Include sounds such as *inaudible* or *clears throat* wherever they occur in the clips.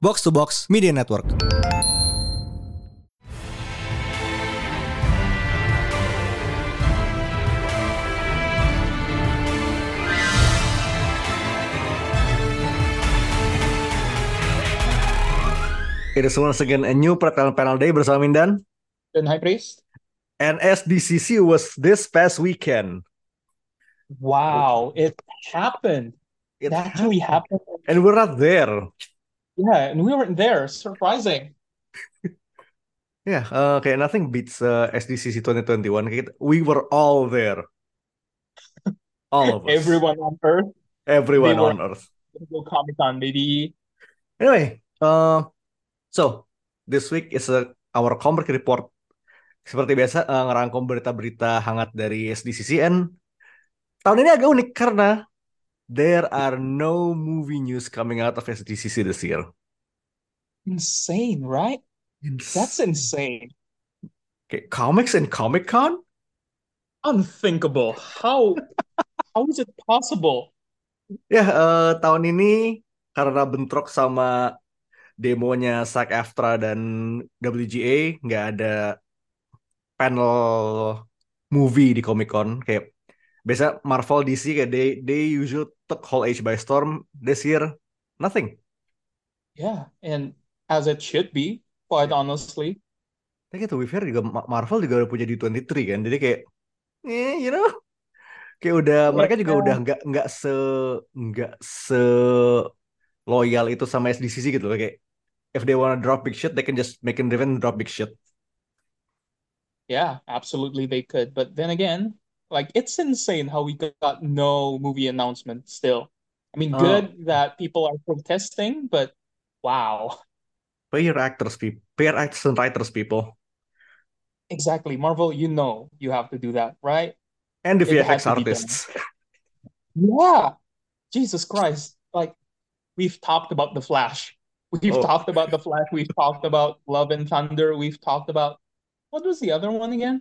Box to Box Media Network. It is once again a new Pretel Panel Day bersama Mindan. Dan High Priest. And SDCC was this past weekend. Wow, it happened. It It actually happened. And we're not there. Yeah, and we weren't there. Surprising. *laughs* Yeah, uh, kayak nothing beats uh, SDCC 2021. Kayak we were all there. All of *laughs* us. Everyone on Earth. Everyone they on Earth. Go Comic Con, baby. Anyway, uh, so this week is a, our comic report. Seperti biasa uh, ngerangkum berita-berita hangat dari SDCC and tahun ini agak unik karena there are no movie news coming out of SDCC this year. Insane, right? That's insane. Okay, comics and Comic Con? Unthinkable. How *laughs* how is it possible? Ya, eh, tahun ini karena bentrok sama demonya SAG-AFTRA dan WGA nggak ada panel movie di Comic Con kayak biasa Marvel DC kayak they they usually took Hall H by storm this year nothing. Yeah, and as it should be, quite honestly. Tapi be fair juga Ma- Marvel juga udah punya D23 kan jadi kayak eh you know kayak udah mereka juga udah nggak nggak se nggak se loyal itu sama SDCC gitu loh kayak if they wanna drop big shit they can just make an event drop big shit Yeah, absolutely they could. But then again, like it's insane how we got no movie announcement still. I mean, Oh. good that people are protesting, but wow. pay your actors people pay your actors and writers people Exactly. Marvel, you know you have to do that, right? and the VFX artists *laughs* Yeah. Jesus Christ. Like we've talked about The Flash. We've Oh. talked about The Flash. We've talked about Love and Thunder. We've talked about what was the other one again?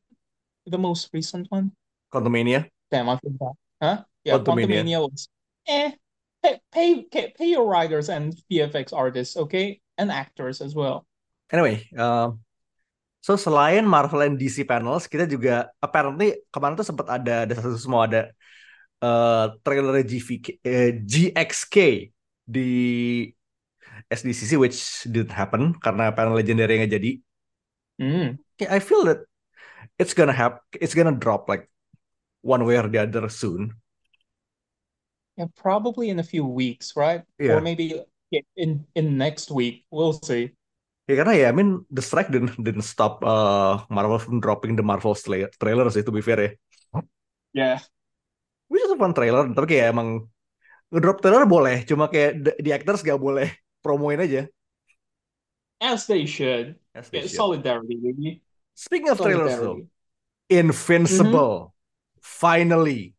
The most recent one? Quantumania Damn, I forgot. Huh? Yeah, Quantumania. Quantumania was eh. Pay, pay, pay, your writers and VFX artists, okay? And actors as well. Anyway, um, so selain Marvel and DC panels, kita juga apparently kemarin tuh sempat ada ada satu semua ada uh, trailer GVK, eh, GXK di SDCC which didn't happen karena panel legendary nggak jadi. Mm. Okay, I feel that it's gonna have it's gonna drop like one way or the other soon. Yeah, probably in a few weeks, right? Yeah. Or maybe in in next week. We'll see. Ya karena ya, I mean the strike didn't didn't stop uh, Marvel from dropping the Marvel trailer sih to be fair ya. Yeah. Which is a fun trailer, tapi kayak emang ngedrop trailer boleh, cuma kayak the, the actors gak boleh promoin aja. As they should. As they Yeah, should. solidarity, baby. Speaking of trailers though, Solidarity. Invincible, finally,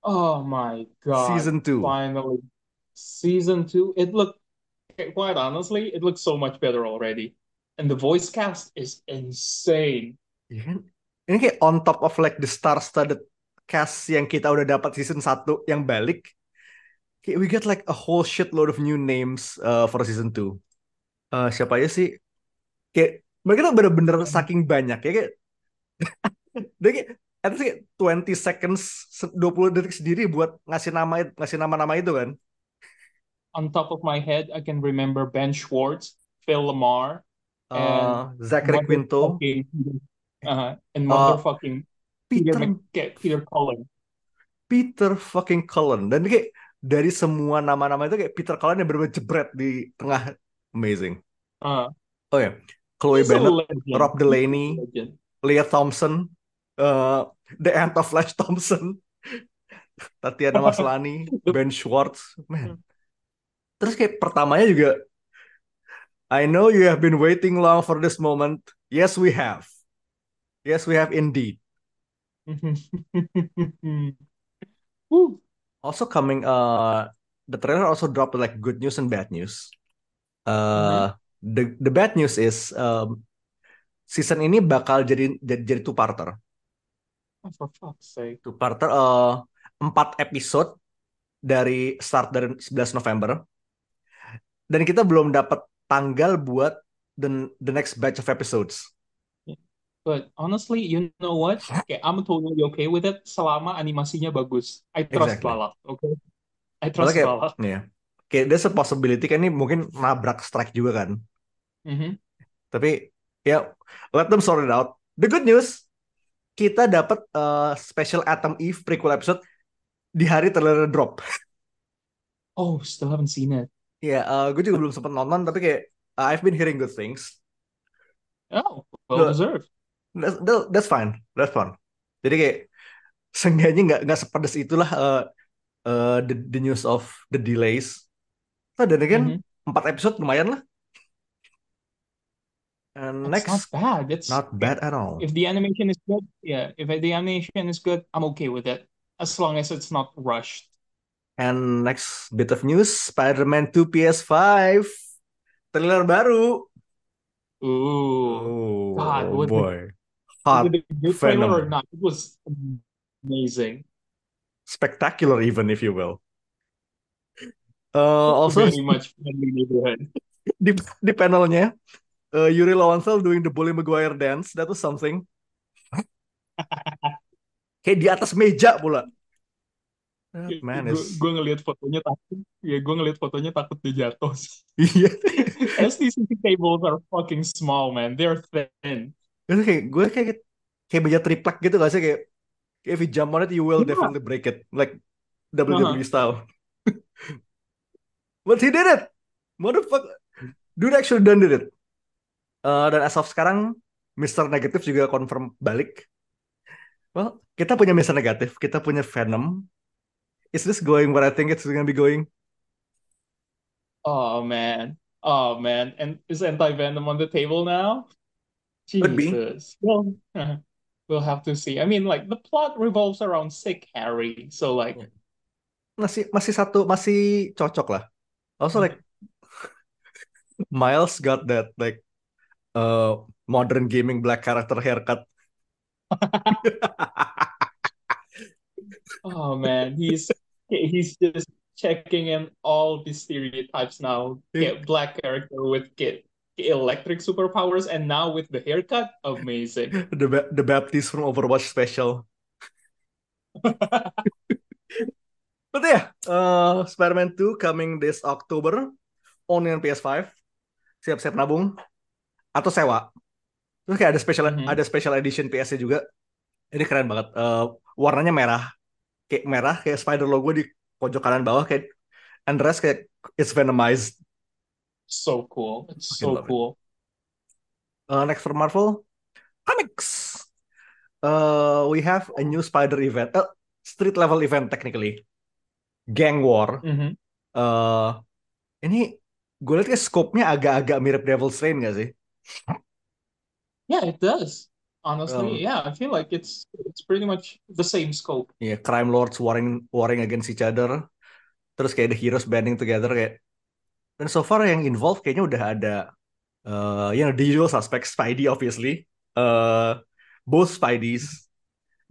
Oh my God. season two. Finally. Season two. It looked quite honestly, it looks so much better already. And the voice cast is insane. Iya kan? Ini kayak on top of like the star-studded cast yang kita udah dapat season 1 yang balik. Kayak we get like a whole shitload of new names uh, for season 2. Uh, siapa aja sih? Kayak mereka tuh bener-bener saking banyak ya kayak *laughs* dia kayak at least kayak 20 seconds se- 20 detik sendiri buat ngasih nama ngasih nama-nama itu kan. On top of my head, I can remember Ben Schwartz, Phil Lamar, Uh, Zachary Quinto, uh, and Uh, motherfucking Peter Peter Mc- Peter Cullen. Peter fucking Cullen dan kayak dari semua nama-nama itu kayak Peter Cullen yang bener-bener jebret di tengah amazing. Uh, Oh ya, Chloe he's a Bennett. Rob Delaney, legend. Leah Thompson, uh, The Ant of Flash Thompson, Tatiana Maslany, Ben Schwartz, man. Terus kayak pertamanya juga, I know you have been waiting long for this moment. Yes, we have. Yes, we have indeed. *laughs* Also coming, uh, the trailer also dropped like good news and bad news. Uh, the the bad news is um, season ini bakal jadi jadi, jadi two parter. Oh, for fuck's sake. Two parter uh, empat episode dari start dari 11 November. dan kita belum dapat tanggal buat the the next batch of episodes. But honestly, you know what? Okay, I'm totally okay with it selama animasinya bagus. I trust Exactly. Balak, okay? I trust kayak, Balak. ya, kayak there's a possibility kan ini mungkin nabrak strike juga kan. Mhm. Tapi ya let them sort it out. The good news, kita dapat uh, special Atom Eve prequel episode di hari trailer drop. Oh, still haven't seen it. Ya, uh, gue juga belum sempat nonton tapi kayak uh, I've been hearing good things. Oh, well deserved. That's, that- that's fine, that's fun. Jadi kayak seenggaknya nggak nggak sepedes itulah uh, uh, the, the news of the delays. Nah, dan again, Mhm. empat episode lumayan lah. And It's not next, bad. It's not bad at all. if the animation is good, yeah. If the animation is good, I'm okay with it as long as it's not rushed. And next bit of news, Spider-Man 2 PS5 trailer baru. Ooh, Oh, God, oh boy. Hot, Is it a good or not? It was amazing. spectacular even if you will. Uh, also Very much friendly neighborhood. *laughs* di di panelnya uh, Yuri Lowenthal doing the Bully Maguire dance, that was something. *laughs* Kayak di atas meja pula. That man Gue is gue ngelihat fotonya takut. Ya, gue ngelihat fotonya takut dia jatuh. *laughs* iya. STCC tables are fucking small, man. They're thin. Itu kayak gue kayak kayak meja triplek gitu gak sih kayak if you jump on it you will Yeah. definitely break it like WWE style. *laughs* But he did it. Motherfucker. Dude actually done did it. Uh, dan as of sekarang Mr. Negatif juga confirm balik. Well, kita punya Mr. Negatif, kita punya Venom. Is this going where I think it's gonna be going? Oh man. Oh man. And is anti-venom on the table now? Jesus. Well, *laughs* we'll have to see. I mean, like the plot revolves around sick Harry. So like Masih masih satu masih cocok lah. Also like *laughs* Miles got that like uh modern gaming black character haircut. *laughs* Oh man, he's he's just checking in all the stereotypes now. Get black character with get electric superpowers, and now with the haircut, amazing. *laughs* the Ba- the Baptist from Overwatch special. *laughs* But yeah, uh, Spider-Man 2 coming this October only on PS5. Siap-siap nabung atau sewa. Terus kayak ada special Mhm. ada special edition PS-nya juga. Ini keren banget. Uh, warnanya merah. Kayak merah kayak spider logo di pojok kanan bawah kayak and the rest kayak it's venomized. So cool. It's so it. cool. Uh, next for Marvel Comics. Uh, we have a new Spider event, uh, street level event technically, Gang War. Mhm. Uh, ini gue liat kayak scope-nya agak-agak mirip Devil's Reign gak sih? Yeah, it does. Honestly, Um, yeah, I feel like it's it's pretty much the same scope. Iya, crime lords warring warring against each other. Terus kayak the heroes banding together kayak. Dan so far yang involved kayaknya udah ada, uh, you know, the usual suspects, Spidey obviously, uh, both Spideys,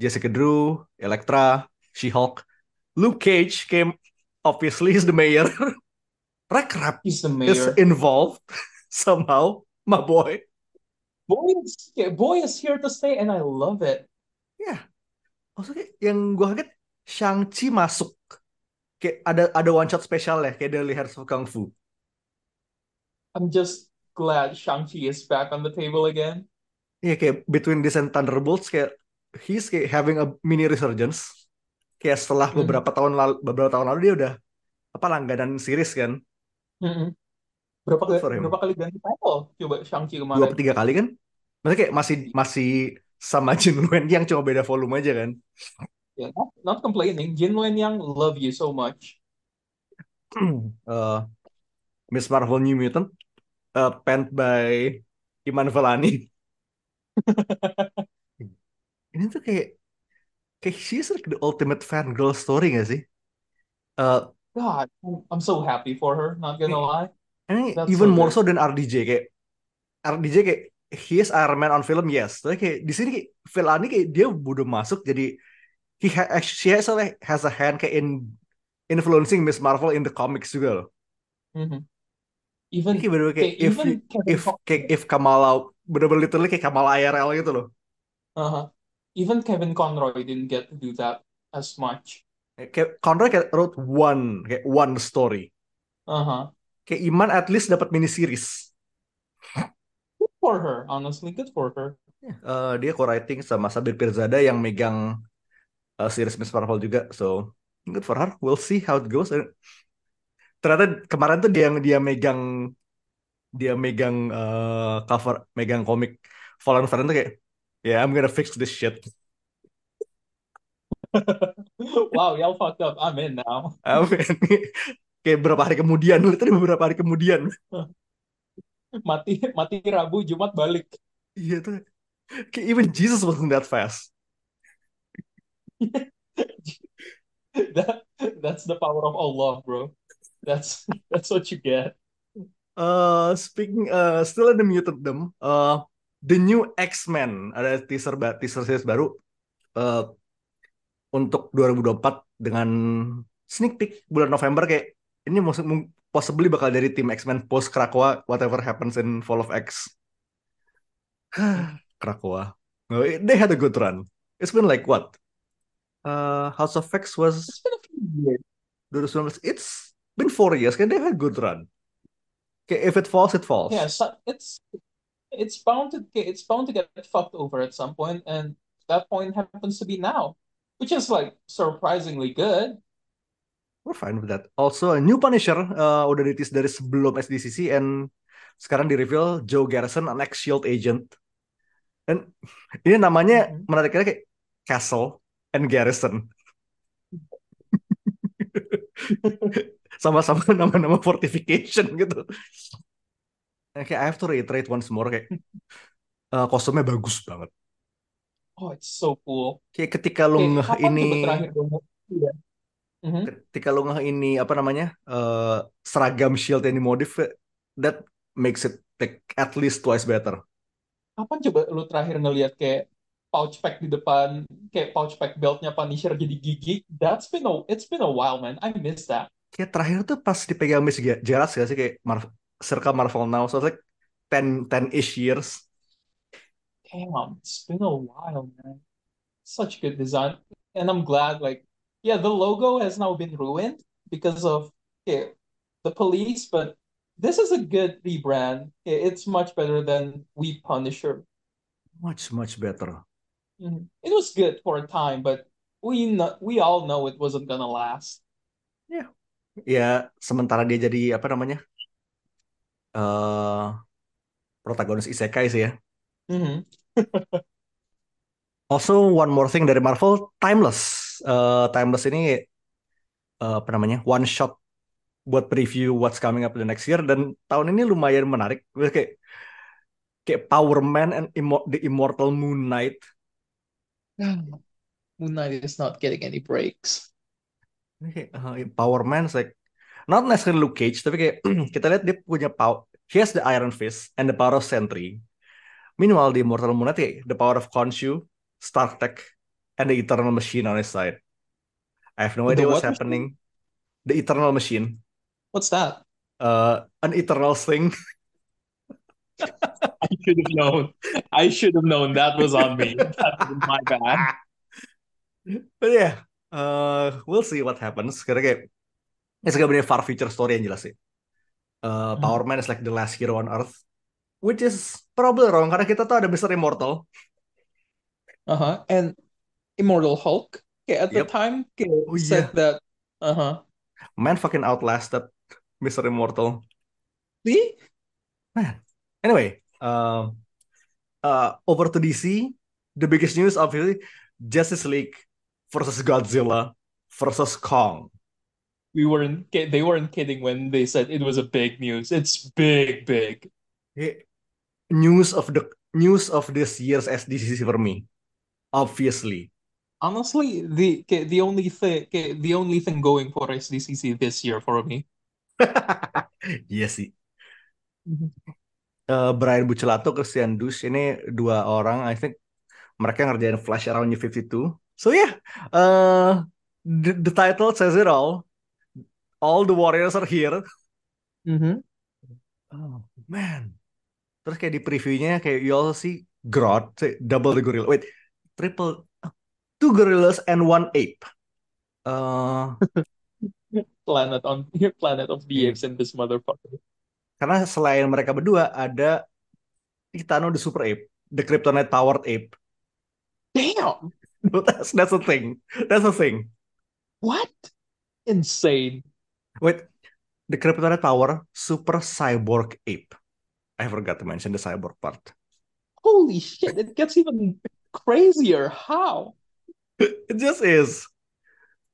Jessica Drew, Elektra, She-Hulk, Luke Cage came, obviously is the mayor. *laughs* Wreck Rap He's the is mayor. involved *laughs* somehow, *laughs* my boy. Boy is yeah, boy is here to stay, and I love it. Ya, maksudnya yang gue kaget Shang-Chi masuk. Kayak ada ada one shot spesial ya, kayak Hearts of Kung Fu. I'm just glad Shang-Chi is back on the table again. Iya kayak between this and Thunderbolts kayak he's kayak having a mini resurgence. Kayak setelah Mhm. beberapa tahun lalu beberapa tahun lalu dia udah apa langganan series kan. Mm-mm. Berapa kali berapa kali ganti title? Coba Shang-Chi Dua kemarin. atau tiga kali kan. Maksudnya kayak masih masih sama *laughs* Jin Wen yang cuma beda volume aja kan. Yeah, not, not complaining. Jin Wen Yang love you so much. uh, *clears throat* Miss Marvel New Mutant uh, penned by Iman Vellani. *laughs* Ini tuh kayak kayak she's like the ultimate fangirl story gak sih? Uh, God, I'm, I'm so happy for her. Not gonna lie. Ini That's even so more so than RDJ kayak RDJ kayak he is Iron Man on film yes, tapi kayak di sini kayak Vellani kayak dia udah masuk jadi he ha she has a, has a hand kayak in influencing Miss Marvel in the comics juga loh. Mhm. Even Ini kayak bener-bener kayak kayak if even if kayak if Kamala bener-bener literally kayak Kamala IRL gitu loh. uh even Kevin Conroy didn't get to do that as much. Kayak Conroy kayak wrote one kayak one story. Uh-huh. Kayak Iman at least dapat mini series. Good for her, honestly. Good for her. Eh, dia co-writing sama Sabir Pirzada yang megang eh, series Miss Marvel juga. So good for her. We'll see how it goes. Ternyata kemarin tuh dia yang dia megang dia megang eh, cover megang komik Fallen Friend tuh kayak yeah I'm gonna fix this shit. *laughs* Wow, y'all fucked up. I'm in now. Amin. Kayak berapa hari kemudian tadi beberapa hari kemudian. *laughs* Mati mati Rabu, Jumat balik. Iya tuh. Kayak even Jesus wasn't that fast. *laughs* That that's the power of Allah, bro. That's that's what you get. Uh, speaking uh, still in the mutantdom, uh, the new X-Men ada teaser ba- teaser series baru uh, untuk 2024 dengan sneak peek bulan November kayak ini possibly bakal dari tim X-Men post Krakoa whatever happens in Fall of X. *sighs* Krakoa. They had a good run. It's been like what? Uh, House of X was It's been a few years. 2019. It's been four years. Kan they've a good run. Okay, if it falls, it falls. Yeah, so it's it's bound to get it's bound to get fucked over at some point, and that point happens to be now, which is like surprisingly good. We're fine with that. Also, a new Punisher uh, udah ditis dari sebelum SDCC and sekarang di reveal Joe Garrison, an ex-Shield agent. Dan ini namanya Mhm. menariknya kayak Castle and Garrison. *laughs* Sama-sama nama-nama fortification gitu. Oke, I have to reiterate once more kayak uh, kostumnya bagus banget. Oh, it's so cool. Kayak ketika lu Kayak kapan ini terakhir gue Mhm. ketika lu ngeh ini apa namanya eh, seragam shield yang dimodif that makes it like at least twice better Kapan coba lu terakhir ngelihat kayak pouch pack di depan, kayak pouch pack beltnya Punisher jadi gigi? That's been a it's been a while, man. I miss that. kayak terakhir tuh pas dipegang Miss Jaras gak sih kayak Marvel, circa Marvel Now so it's like 10 10-ish years Damn, it's been a while, man. Such good design. And I'm glad, like, yeah, the logo has now been ruined because of yeah, the police, but this is a good rebrand. It's much better than We Punisher. much much better Mhm. It was good for a time, but we know, we all know it wasn't gonna last. ya sementara dia jadi apa namanya eh protagonis isekai sih ya Mhm. *laughs* Also one more thing dari Marvel, Timeless. Eh, Timeless ini eh, apa namanya one shot buat preview what's coming up the next year dan tahun ini lumayan menarik. Kayak kayak Power Man and Immo- the Immortal Moon Knight. *sighs* Moon Knight is not getting any breaks. Ini kayak, eh, Power Man like not necessarily Luke Cage tapi kayak *clears throat* kita lihat dia punya power. He has the Iron Fist and the power of Sentry. Meanwhile the Immortal Moon Knight kayak the power of Khonshu, Stark Tech, and the Eternal Machine on his side. I have no The idea what's what machine? happening. The Eternal Machine. What's that? uh, an eternal thing. *laughs* I should have known. I should have known. That was on me. *laughs* That was my bad. But yeah, uh, we'll see what happens. Karena kayak it's gonna be a far future story yang jelas sih. Uh, Hmm. Power Man is like the last hero on Earth, which is probably wrong karena kita tuh ada Mr. Immortal. Uh-huh. And Immortal Hulk, okay, at the time, okay, Oh, said that, uh-huh. Man fucking outlasted Mr. Immortal. See? Man. Anyway, um, uh, over to DC. The biggest news obviously Justice League versus Godzilla versus Kong. We weren't, they weren't kidding when they said it was a big news. It's big, big. Eh, news of the news of this year's SDCC for me. Obviously. Honestly, the the only thing the only thing going for SDCC this year for me. *laughs* Iya sih. Eh, Brian Bucelato, Christian Dush ini dua orang I think mereka ngerjain Flash around New 52. So yeah, uh, the, the title says it all. All the warriors are here. Mm-hmm. Oh man. Terus kayak di previewnya kayak you also see Grodd, double the gorilla. Wait, triple, two gorillas and one ape. Uh, *laughs* Planet on *laughs* planet of the Iya. apes and this motherfucker. karena selain mereka berdua ada Titano the super ape, the kryptonite powered ape. Damn! *laughs* that's that's a thing. That's a thing. What? Insane. Wait, the kryptonite power super cyborg ape. I forgot to mention the cyborg part. Holy shit, it gets even crazier. How? It just is.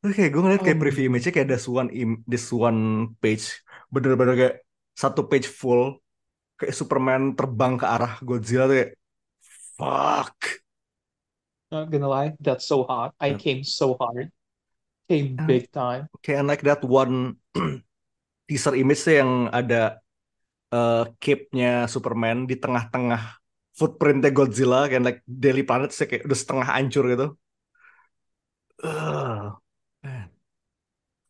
Terus kayak gue ngeliat kayak Oh. preview image-nya kayak this one im this one page bener-bener kayak satu page full kayak Superman terbang ke arah Godzilla tuh kayak fuck. Not gonna lie, that's so hot. I Yep. came so hard. Came Yeah. big time. Kayak like that one *clears throat* teaser image yang ada eh, cape-nya Superman di tengah-tengah footprintnya Godzilla kayak like Daily Planet sih kayak udah setengah hancur gitu. Ugh, man.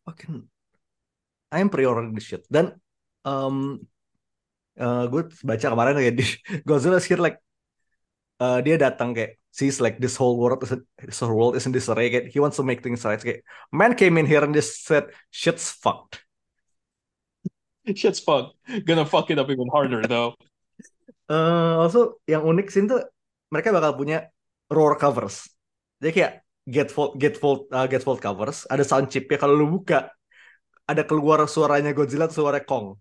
Fucking I am pre-ordering this shit. Dan um, eh, gue baca kemarin kayak *laughs* di Godzilla is here like eh, dia datang kayak sees like this whole world is this whole world is in disarray kayak he wants to make things right kayak man came in here and just said shit's fucked. *laughs* Shit's fun. Gonna fuck it up even harder though. Eh, *laughs* also yang unik sih tuh mereka bakal punya roar covers. Jadi kayak gatefold gatefold uh, gatefold covers ada sound chipnya kalau lu buka ada keluar suaranya Godzilla atau suara Kong.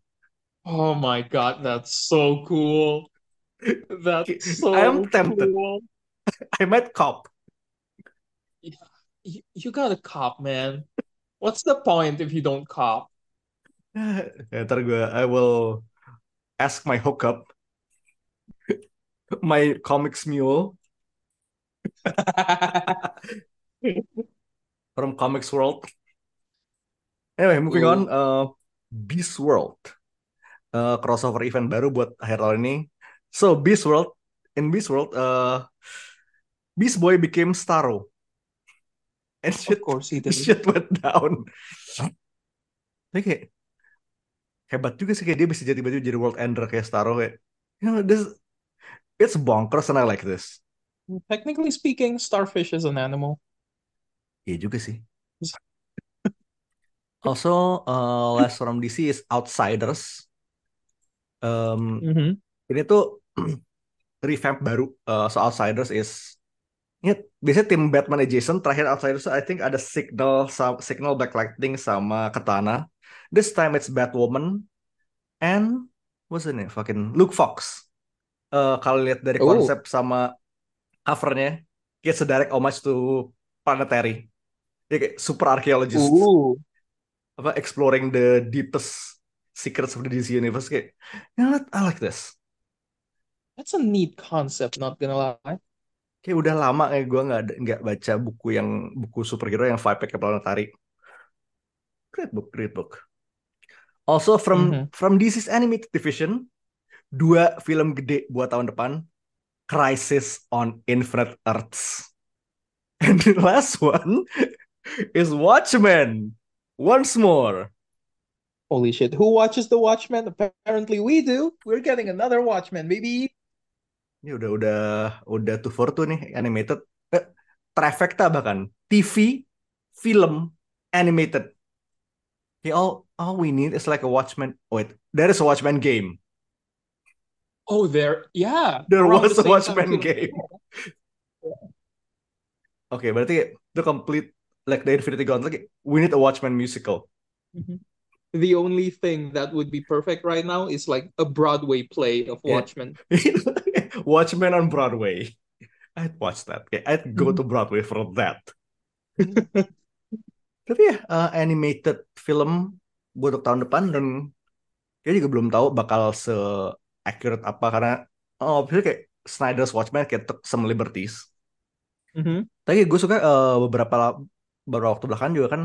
Oh my god, that's so cool. That's so I am tempted. cool. *laughs* I might cop. You, you gotta cop, man. What's the point if you don't cop? *laughs* Ya, ntar gue I will ask my hookup *laughs* my comics mule from Comics World. Anyway, moving on, uh, Beast World, uh, crossover event baru buat akhir tahun ini. So Beast World, in Beast World, uh, Beast Boy became Starro, and shit, Of course he did. *laughs* shit went down. Tapi kayak hebat juga sih kayak dia bisa jadi tiba-tiba jadi world ender kayak Starro kayak, you know, this it's bonkers and I like this. Technically speaking, starfish is an animal. Iya juga sih. *laughs* Also, uh, last from DC is Outsiders. Um, Mm-hmm. ini tuh *clears throat* revamp baru. Uh, so Outsiders is ini biasanya tim Batman adjacent. Terakhir Outsiders I think ada Signal, Signal Blacklighting sama Katana. This time it's Batwoman and what's the name? Fucking Luke Fox. Uh, kalau lihat dari Oh. konsep sama covernya, kayak sedirect homage to Planetary. Dia kayak super archaeologist Ooh. apa exploring the deepest secrets of the DC universe kayak you know what I like this That's a neat concept, not gonna lie. kayak udah lama kayak gue nggak nggak baca buku yang buku superhero yang vibe kayak planetary great book great book also from Mhm. from DC's animated division dua film gede buat tahun depan Crisis on Infinite Earths *laughs* and the last one *laughs* is Watchmen once more Holy shit. Who watches The Watchmen? Apparently we do. We're getting another Watchmen, baby. Ini udah udah udah two for two nih animated. Eh, trifecta bahkan TV, film, animated. Okay, all all we need is like a Watchmen. Wait, there is a Watchmen game. Oh, there. Yeah. There was the a Watchmen game. *laughs* Oke, berarti the complete like the Infinity Gauntlet. We need a Watchmen musical. Mhm. The only thing that would be perfect right now is like a Broadway play of Yeah. Watchmen. *laughs* Watchmen on Broadway. I'd watch that. Okay, I'd go to Broadway for that. *laughs* Tapi ya uh, animated film buat tahun depan dan kita juga belum tahu bakal se accurate apa karena oh obviously kayak Snyder's Watchmen kayak took some liberties. Mhm. Tapi gue suka uh, beberapa la- beberapa waktu belakangan juga kan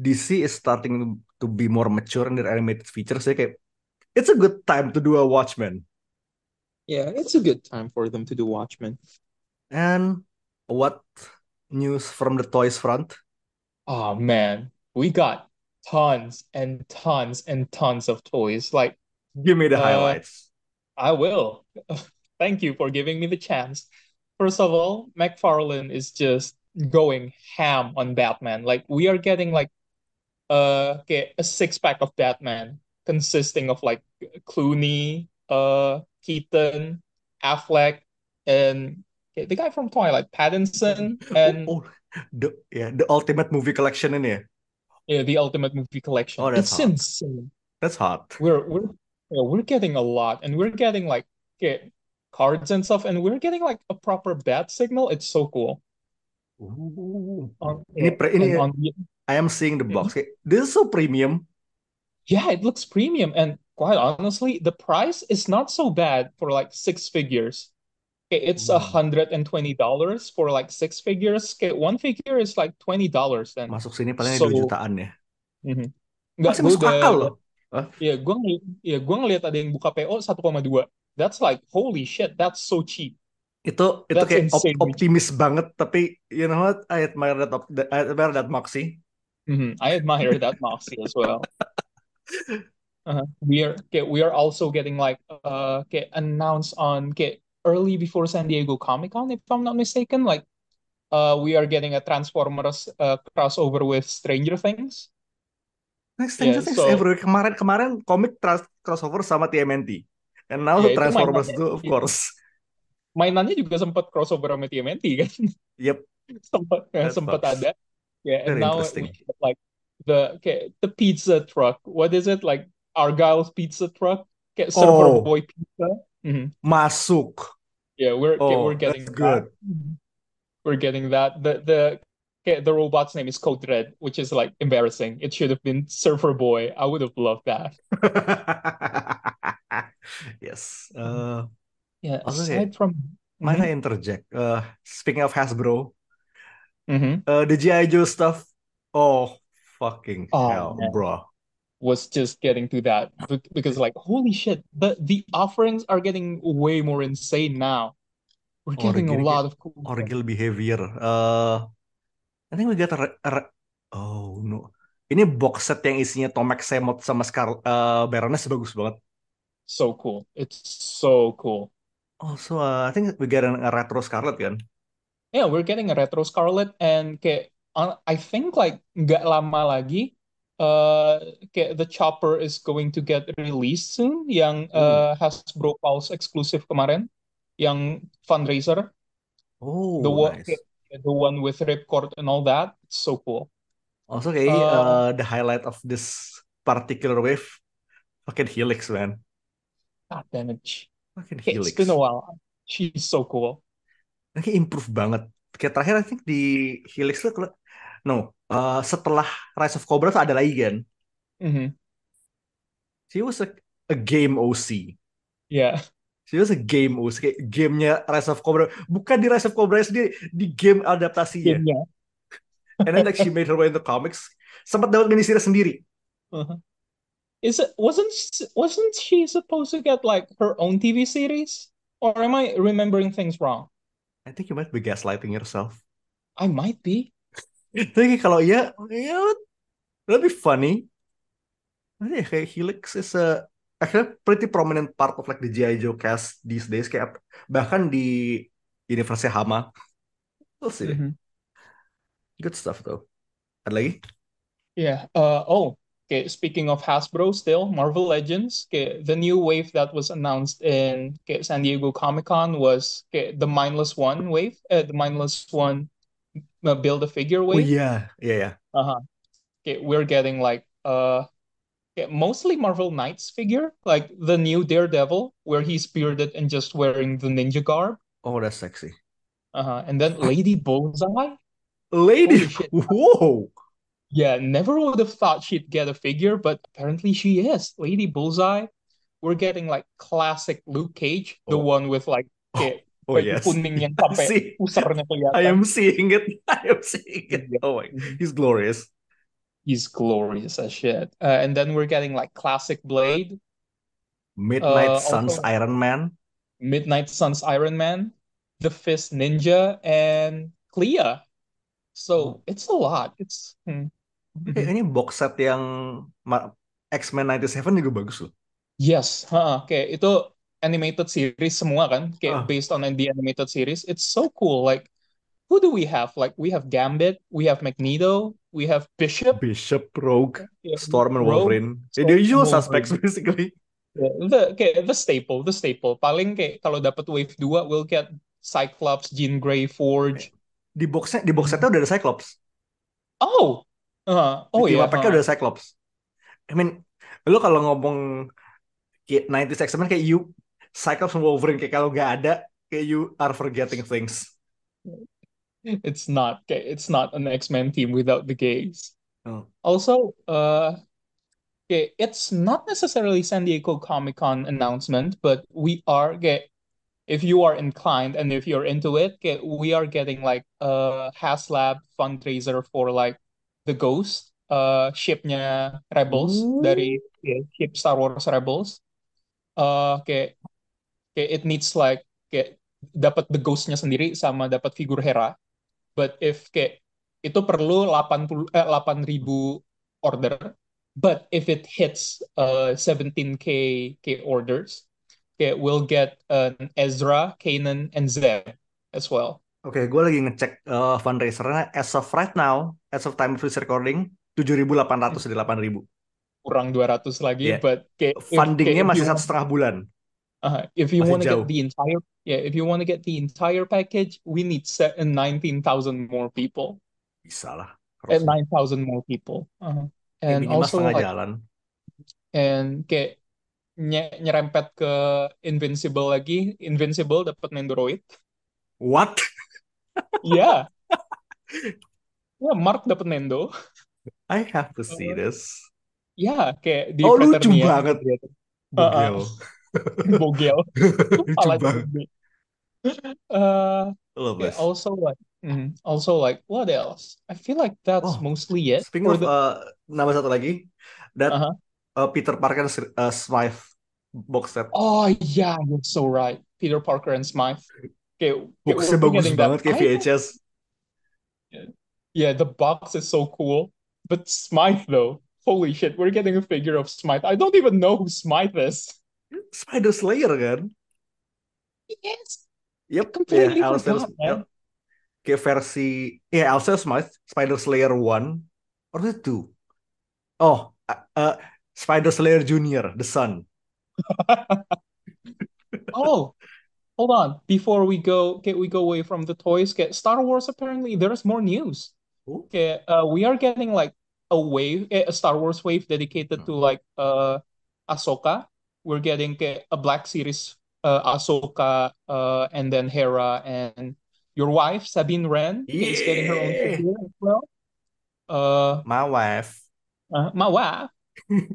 DC is starting to be more mature in their animated features. Jadi kayak it's a good time to do a Watchmen. Yeah, it's a good time for them to do Watchmen. And what news from the toys front? Oh man, we got tons and tons and tons of toys. Like Give me the Uh, highlights. I will. *laughs* Thank you for giving me the chance. First of all, McFarlane is just going ham on Batman. Like we are getting like uh okay, a six pack of Batman consisting of like Clooney, uh Keaton, Affleck, and okay, the guy from Twilight, Pattinson, and Oh, the yeah, the ultimate movie collection in here. yeah, the Ultimate Movie Collection. Oh, that's It's hot. insane. That's hot. We're we're yeah, we're getting a lot, and we're getting like okay, cards and stuff, and we're getting like a proper bat signal. It's so cool. On, Ini yeah, pre- ini and on the I am seeing the box. This is so premium. yeah, it looks premium, and quite honestly, the price is not so bad for like six figures. Okay, It's a Hmm. hundred and twenty dollars for like six figures. Okay, one figure is like twenty dollars, and Masuk sini paling so 2 jutaan ya. mhm. Nggak, Masih masuk udah akal loh. Hah? ya gue ya gue ngeliat ada yang buka PO 1,2. That's like holy shit, that's so cheap. Itu itu That's kayak op- optimis banget tapi you know what? I admire that op- I admire that moxie. Mhm. I admire that moxie as well. *laughs* Uh-huh. We are okay, we are also getting like uh okay, announced on okay, early before San Diego Comic Con, if I'm not mistaken. Like uh we are getting a Transformers uh crossover with Stranger Things. Next Yeah, Stranger Things so everywhere. Kemarin kemarin komik trans- crossover sama TMNT. And now itu Transformers too, of course. Mainannya juga sempat crossover sama TMNT kan. Yep, *laughs* sempat that sempat ada. Yeah, and Very now interesting. we get like the okay, the pizza truck. What is it? Like Argyle's pizza truck? Server Oh, Boy Pizza. Mhm. masuk. Yeah, we're okay, Oh, we're getting that. good. Mhm. We're getting that. The the okay, the robot's name is Code Red, which is like embarrassing. It should have been Surfer Boy. I would have loved that. *laughs* Yes. Uh, Yeah, aside from might Mhm. I interject? Uh, speaking of Hasbro, Mhm. uh, the G.I. Joe stuff. Oh, fucking Oh hell, man, bro. was just getting to that Be- because like holy shit, the the offerings are getting way more insane now. We're getting a Origin lot of cool stuff. Orgil behavior. Uh, I think we got a, a oh no. Ini box set yang isinya Tomek Semot sama Scar uh, Baroness bagus banget. So cool. It's so cool. Also, uh, I think we got a, retro Scarlet kan? Yeah, we're getting a retro Scarlet and kayak uh, I think like nggak lama lagi uh kayak the Chopper is going to get released soon yang Ooh. uh, Hasbro Pulse exclusive kemarin yang fundraiser the Oh, one nice. the one with ripcord and all that it's so cool Also kayak uh uh, the highlight of this particular wave, fucking Helix man, god damn it fucking okay, it's been Helix. a while she's so cool Ini improve banget. Kayak terakhir I think di Helix tuh kalau- no, uh, setelah Rise of Cobra tuh ada lagi kan? Mhm. She was a, a game OC. yeah She was a game OC. Kayak gamenya Rise of Cobra. Bukan di Rise of Cobra sendiri, di game adaptasinya. gamenya And then like she made her way in the comics. Sempat dapat miniseries sendiri. Uh-huh. Is it wasn't wasn't she supposed to get like her own TV series? Or am I remembering things wrong? I think you might be gaslighting yourself. I might be. *laughs* Tapi kalau iya, ya that'd be funny. Ya, kayak Helix is a actually pretty prominent part of like the G.I. Joe cast these days. Kayak bahkan di universe Hama. We'll see deh. Mhm. Good stuff though. Ada lagi? Yeah. Uh oh. Okay, speaking of Hasbro still, Marvel Legends, okay, the new wave that was announced in okay, San Diego Comic-Con was okay, the Mindless One wave, uh, the Mindless One uh, build a figure Oh wave. yeah, yeah. ya. Uh-huh. Okay, we're getting like uh yeah, mostly Marvel Knights figure, like the new Daredevil, where he's bearded and just wearing the ninja garb. Oh, that's sexy. Uh-huh. And then Lady *laughs* Bullseye. Lady, *laughs* whoa. Yeah, never would have thought she'd get a figure, but apparently she is. Lady Bullseye. We're getting like classic Luke Cage, the one with like kayak oh yes. kuning *laughs* yang I sampai see. pusarnya I kelihatan. am seeing it. *laughs* I am seeing it. Yeah. Oh my, he's glorious. He's glorious as shit. Uh, and then we're getting like classic Blade, Midnight uh, Suns Iron Man. Midnight Suns Iron Man, The Fist Ninja, and Clea. So Oh, it's a lot. It's hmm. Mhm. ini box set yang X-Men 97 juga bagus loh. Yes, ha, kayak itu animated series semua kan, kayak Ah, based on the animated series. It's so cool. Like, who do we have? Like, we have Gambit, we have Magneto, we have Bishop, Bishop, Rogue, yeah, Storm, and Rogue, Wolverine. Yeah, Storm, the usual suspects Wolverine. *laughs* basically. Yeah, the kayak the staple, the staple. Paling kayak kalau dapat wave 2 we'll get Cyclops, Jean Grey, Forge. Di boxnya, di box setnya udah ada Cyclops. Oh, uh, oh team ya, packnya udah ada Cyclops. I mean, lu kalau ngomong kayak 90s X-Men kayak you Cyclops sama Wolverine kayak kalau nggak ada kayak you are forgetting things. it's not it's not an X-Men team without the gays. Oh. Also, uh, it's not necessarily San Diego Comic Con announcement, but we are get if you are inclined and if you're into it, get we are getting like a HasLab fundraiser for like the Ghost uh shipnya Rebels dari ya, ship Star Wars Rebels. Uh, kayak kayak it needs like kayak dapat the Ghost-nya sendiri sama dapat figur Hera. But if kayak itu perlu 80 eh, 8.000 order. But if it hits uh 17k k orders, okay, we'll get an Ezra, Kanan, and Zeb as well. Oke, gue lagi ngecek uh, fundraisernya as of right now, as of time of this recording, 7.800 dari 8.000. Kurang 200 lagi, Yeah. but kayak Fundingnya masih satu setengah bulan. uh, if you want to get the entire yeah, if you want to get the entire package, we need set 19,000 more people. Bisa lah. Eh, harusnya. 9,000 more people. Uh, and minimal also like jalan. and kayak nye- nyerempet ke Invincible lagi, Invincible dapat Nendoroid. What? Ya. Ya, Mark dapat Nendo. I have to see this. Ya, kayak di Oh, lucu banget. Bogel. *laughs* Bogel. *laughs* lucu banget. Uh, Love okay, this. also like, mhm, also like, what else? I feel like that's Oh, mostly it Speaking of the. uh, nama satu lagi, that Uh-huh. uh, Peter Parker and uh, Smythe box set. Oh yeah, you're so right. Peter Parker and Smythe. Okay, Boxnya bagus banget kayak I VHS. Yeah, the box is so cool. But Smythe though, holy shit, we're getting a figure of Smythe. I don't even know who Smythe is. Spider Slayer kan? Yes. Yep, Completely yeah, Alistair, forgot, man. kayak versi, ya Alistair Smythe, Spider Slayer 1, or the it 2? Oh, uh, uh, Spider Slayer Junior, The Son. *laughs* Oh, hold on. Before we go, okay, we go away from the toys. Get Star Wars. Apparently, there's more news. Oh, Okay, uh, we are getting like a wave, eh, a Star Wars wave dedicated to like uh Ahsoka. We're getting okay, a Black Series uh Ahsoka uh and then Hera and your wife Sabine Wren is getting her own Yeah. figure as well. Uh, my wife. uh my wife.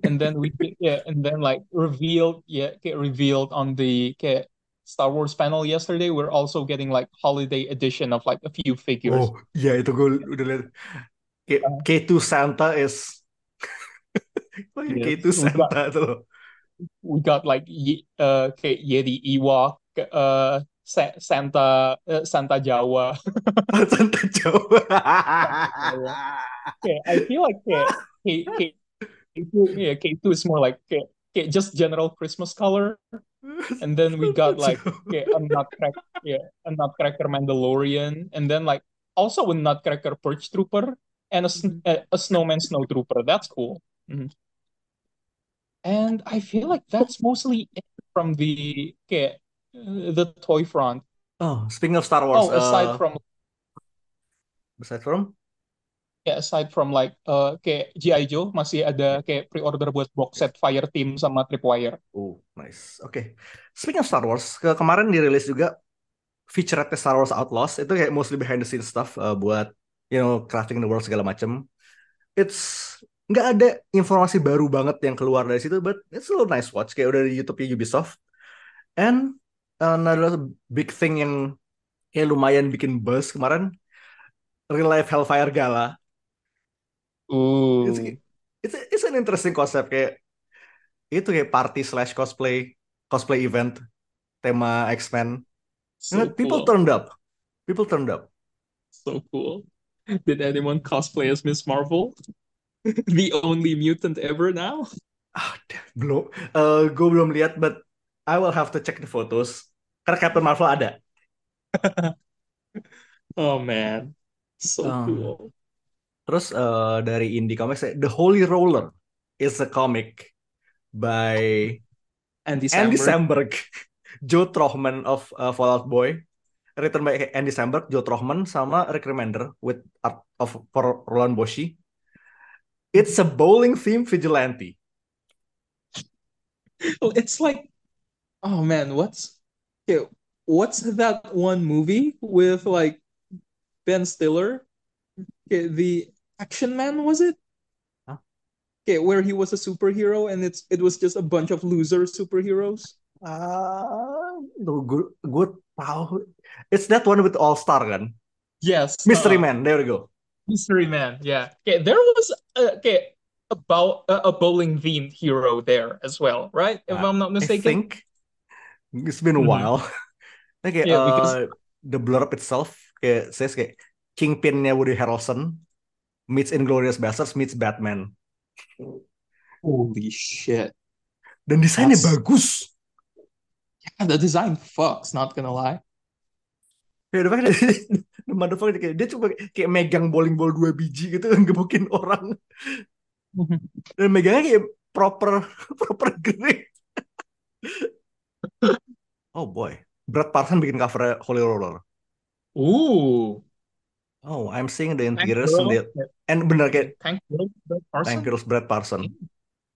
And then we yeah, and then like revealed, yeah, get revealed on the okay, Star Wars panel yesterday. We're also getting like holiday edition of like a few figures. Oh, itu gue udah lihat. Uh, K2 Santa is *laughs* yes, K2 we got Santa we got like uh Yeti Ewok, uh Sa Santa uh, Santa Jawa. *laughs* Santa Jawa. Okay, I feel like K K K K2, yeah, K2 is more like K, K, just general Christmas color. *laughs* And then we got like okay, a Nutcracker, yeah, a Nutcracker Mandalorian, and then like also a Nutcracker Perch Trooper and a, a, a Snowman Snow Trooper. That's cool. Mhm. And I feel like that's mostly it from the okay, uh, the toy front. Oh, speaking of Star Wars, Oh, aside uh, from aside from ya aside from like uh, kayak G.I. Joe masih ada kayak pre-order buat box set Fire Team sama Tripwire. Oh, nice. Oke. Speaking of Star Wars, ke kemarin dirilis juga featurette Star Wars Outlaws. Itu kayak mostly behind the scenes stuff uh, buat you know crafting the world segala macam. It's nggak ada informasi baru banget yang keluar dari situ, but it's a little nice watch kayak udah di YouTube Ubisoft. And another big thing yang kayak lumayan bikin buzz kemarin, Real Life Hellfire Gala. It's, it's, it's an interesting concept kayak itu kayak party slash cosplay cosplay event tema X-Men. so And people cool, turned up. People turned up. so cool. Did anyone cosplay as Miss Marvel? *laughs* The only mutant ever now? Ah, belum. Eh, gue belum lihat, but I will have to check the photos. Karena Captain Marvel ada. *laughs* Oh man, so Um, cool. Terus eh, dari indie comics, The Holy Roller is a comic by Andy Andy Samberg. Samberg, *laughs* Joe Trohman of uh, Fallout Boy, written by Andy Samberg, Joe Trohman, sama Rick Remender with art of for Roland Boschi. It's a bowling theme vigilante. *laughs* Oh, It's like, oh man, what's okay, what's that one movie with like Ben Stiller? Okay, the Action Man was it? Huh? Okay, where he was a superhero and it's it was just a bunch of loser superheroes. Ah, good good tahu. It's that one with All Star kan? Yes, Mystery uh, Man. There we go. Mystery Man. Yeah. Okay, there was uh, okay about a, a bowling themed hero there as well, right? If Uh, I'm not mistaken. I think it's been a Mhm. while. *laughs* Nah, kayak Yeah, because uh, the blurb itself kayak says kayak Kingpin-nya Woody Harrelson meets Inglourious Basterds meets Batman. holy shit. Dan desainnya That's bagus. yeah, the design fucks, not gonna lie. Ya, the fact that the motherfucker kayak dia cuma kayak megang bowling ball dua biji gitu *laughs* gebukin orang *laughs* dan megangnya kayak proper *laughs* proper grip. Oh boy, Brad Parson bikin cover Holy Roller. Ooh, Oh, I'm seeing the Tank interiors and the and bener kayak Tank Girl, Brad Tank Parson. Girls Brad Parson.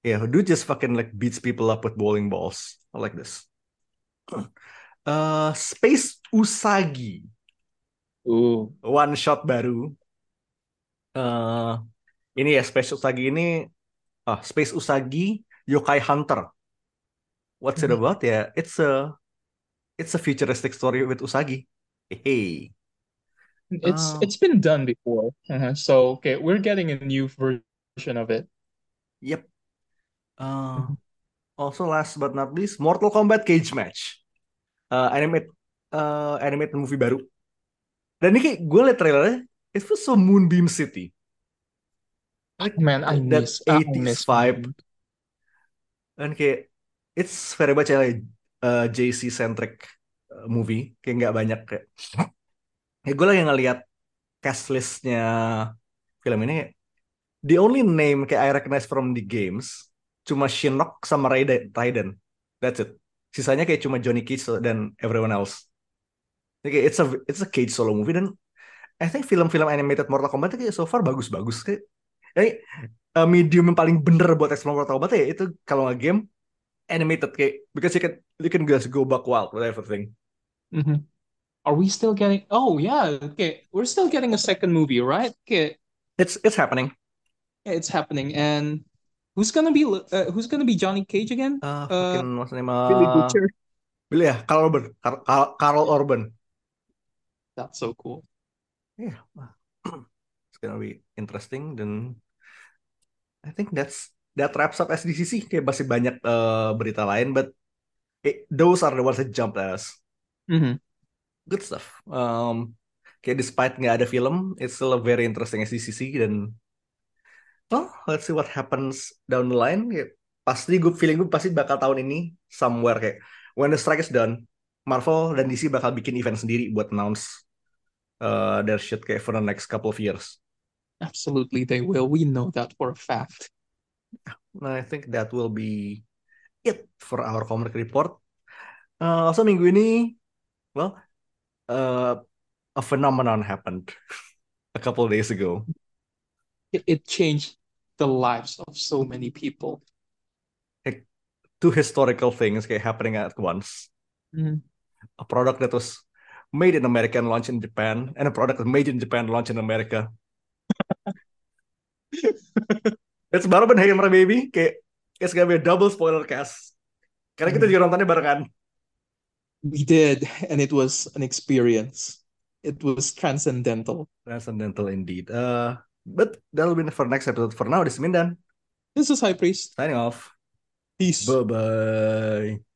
Yeah, dude just fucking like beats people up with bowling balls. I like this. *clears throat* Uh, Space Usagi, Ooh, one shot baru. Uh, ini ya Space Usagi ini ah Space Usagi Yokai Hunter. What's it Mhm. about? Ya, it's a it's a futuristic story with Usagi. Hey. It's Uh, it's been done before. Uh-huh. So okay, we're getting a new version of it. yep. Uh, also last but not least, Mortal Kombat Cage Match. Uh, animate uh, animated movie baru. Dan ini kayak gue liat trailernya, it feels so Moonbeam City. Like Man, I that miss I 80s miss vibe. Dan kayak it's very much a uh, JC centric uh, movie. Kayak nggak banyak kayak. Ya gue lagi ngeliat cast listnya film ini. The only name kayak I recognize from the games cuma Shinnok sama Raiden. Raiden. That's it. Sisanya kayak cuma Johnny Cage dan everyone else. Jadi it's a it's a Cage solo movie dan I think film-film animated Mortal Kombat kayak so far bagus-bagus kayak. Jadi uh, medium yang paling bener buat explore Mortal Kombat ya itu kalau nggak game animated kayak because you can you can just go back wild with everything. Mhm. Are we still getting? Oh yeah, okay. We're still getting a second movie, right? Okay, It's it's happening. it's happening. And who's gonna be uh, who's gonna be Johnny Cage again? Uh, Uh, what's the name? Billy Uh, Butcher. Billy ya, Carl Urban. Car- Car- Carl Urban. That's so cool. Yeah, *clears throat* it's gonna be interesting. Dan I think that's that wraps up SDCC. Kayak masih banyak uh, berita lain, but it, those are the ones that jumped at us. Mhm. Good stuff. Um, kayak despite nggak ada film, it's still a very interesting SDCC dan well, let's see what happens down the line. Kayak, pasti gue feeling gue pasti bakal tahun ini somewhere kayak when the strike is done, Marvel dan DC bakal bikin event sendiri buat announce uh, their shit kayak for the next couple of years. Absolutely, they will. We know that for a fact. I think that will be it for our comic report. Uh, also minggu ini, well, uh, a phenomenon happened a couple of days ago. It, it changed the lives of so many people. Like, two historical things kayak happening at once. Mhm. A product that was made in America and launched in Japan, and a product that made in Japan launched in America. *laughs* It's Hammer baby. Kayak it's gonna be a double spoiler cast. Karena kita Mhm. juga nontonnya barengan. We did, and it was an experience. It was transcendental. Transcendental indeed. Uh, but that'll be for next episode. For now, this is Mindan This is High Priest. signing off. Peace. Bye bye.